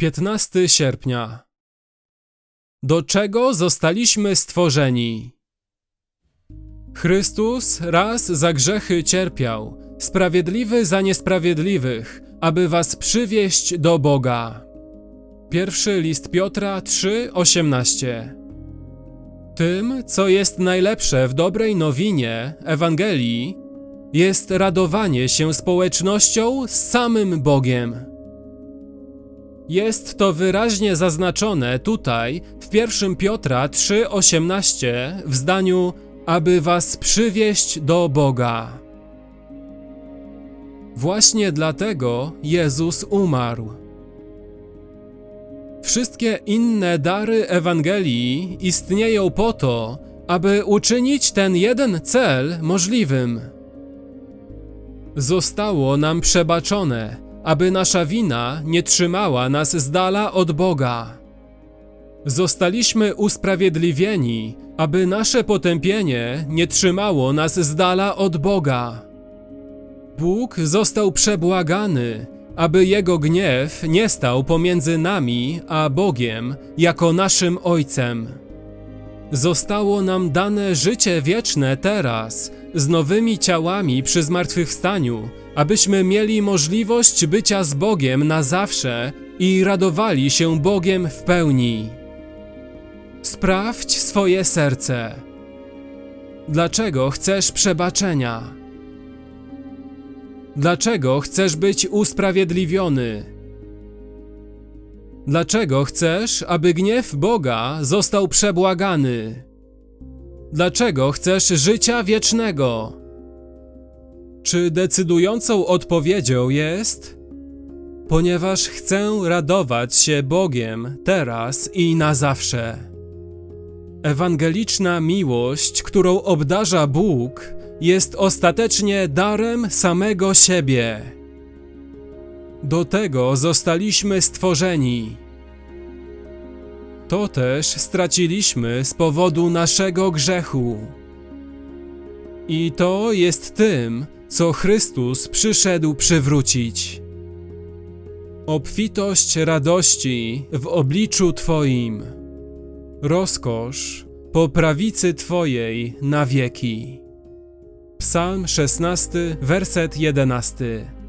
15 sierpnia. Do czego zostaliśmy stworzeni? Chrystus raz za grzechy cierpiał, sprawiedliwy za niesprawiedliwych, aby was przywieść do Boga. Pierwszy list Piotra 3:18. Tym, co jest najlepsze w dobrej nowinie Ewangelii, jest radowanie się społecznością z samym Bogiem. Jest to wyraźnie zaznaczone tutaj w 1 Piotra 3:18 w zdaniu aby was przywieść do Boga. Właśnie dlatego Jezus umarł. Wszystkie inne dary Ewangelii istnieją po to, aby uczynić ten jeden cel możliwym. Zostało nam przebaczone, aby nasza wina nie trzymała nas z dala od Boga. Zostaliśmy usprawiedliwieni, aby nasze potępienie nie trzymało nas z dala od Boga. Bóg został przebłagany, aby Jego gniew nie stał pomiędzy nami a Bogiem jako naszym Ojcem. Zostało nam dane życie wieczne teraz, z nowymi ciałami przy zmartwychwstaniu, abyśmy mieli możliwość bycia z Bogiem na zawsze i radowali się Bogiem w pełni. Sprawdź swoje serce. Dlaczego chcesz przebaczenia? Dlaczego chcesz być usprawiedliwiony? Dlaczego chcesz, aby gniew Boga został przebłagany? Dlaczego chcesz życia wiecznego? Czy decydującą odpowiedzią jest: Ponieważ chcę radować się Bogiem teraz i na zawsze. Ewangeliczna miłość, którą obdarza Bóg, jest ostatecznie darem samego siebie. Do tego zostaliśmy stworzeni. To też straciliśmy z powodu naszego grzechu. I to jest tym, co Chrystus przyszedł przywrócić. Obfitość radości w obliczu Twoim, rozkosz po prawicy Twojej na wieki. Psalm 16, werset 11.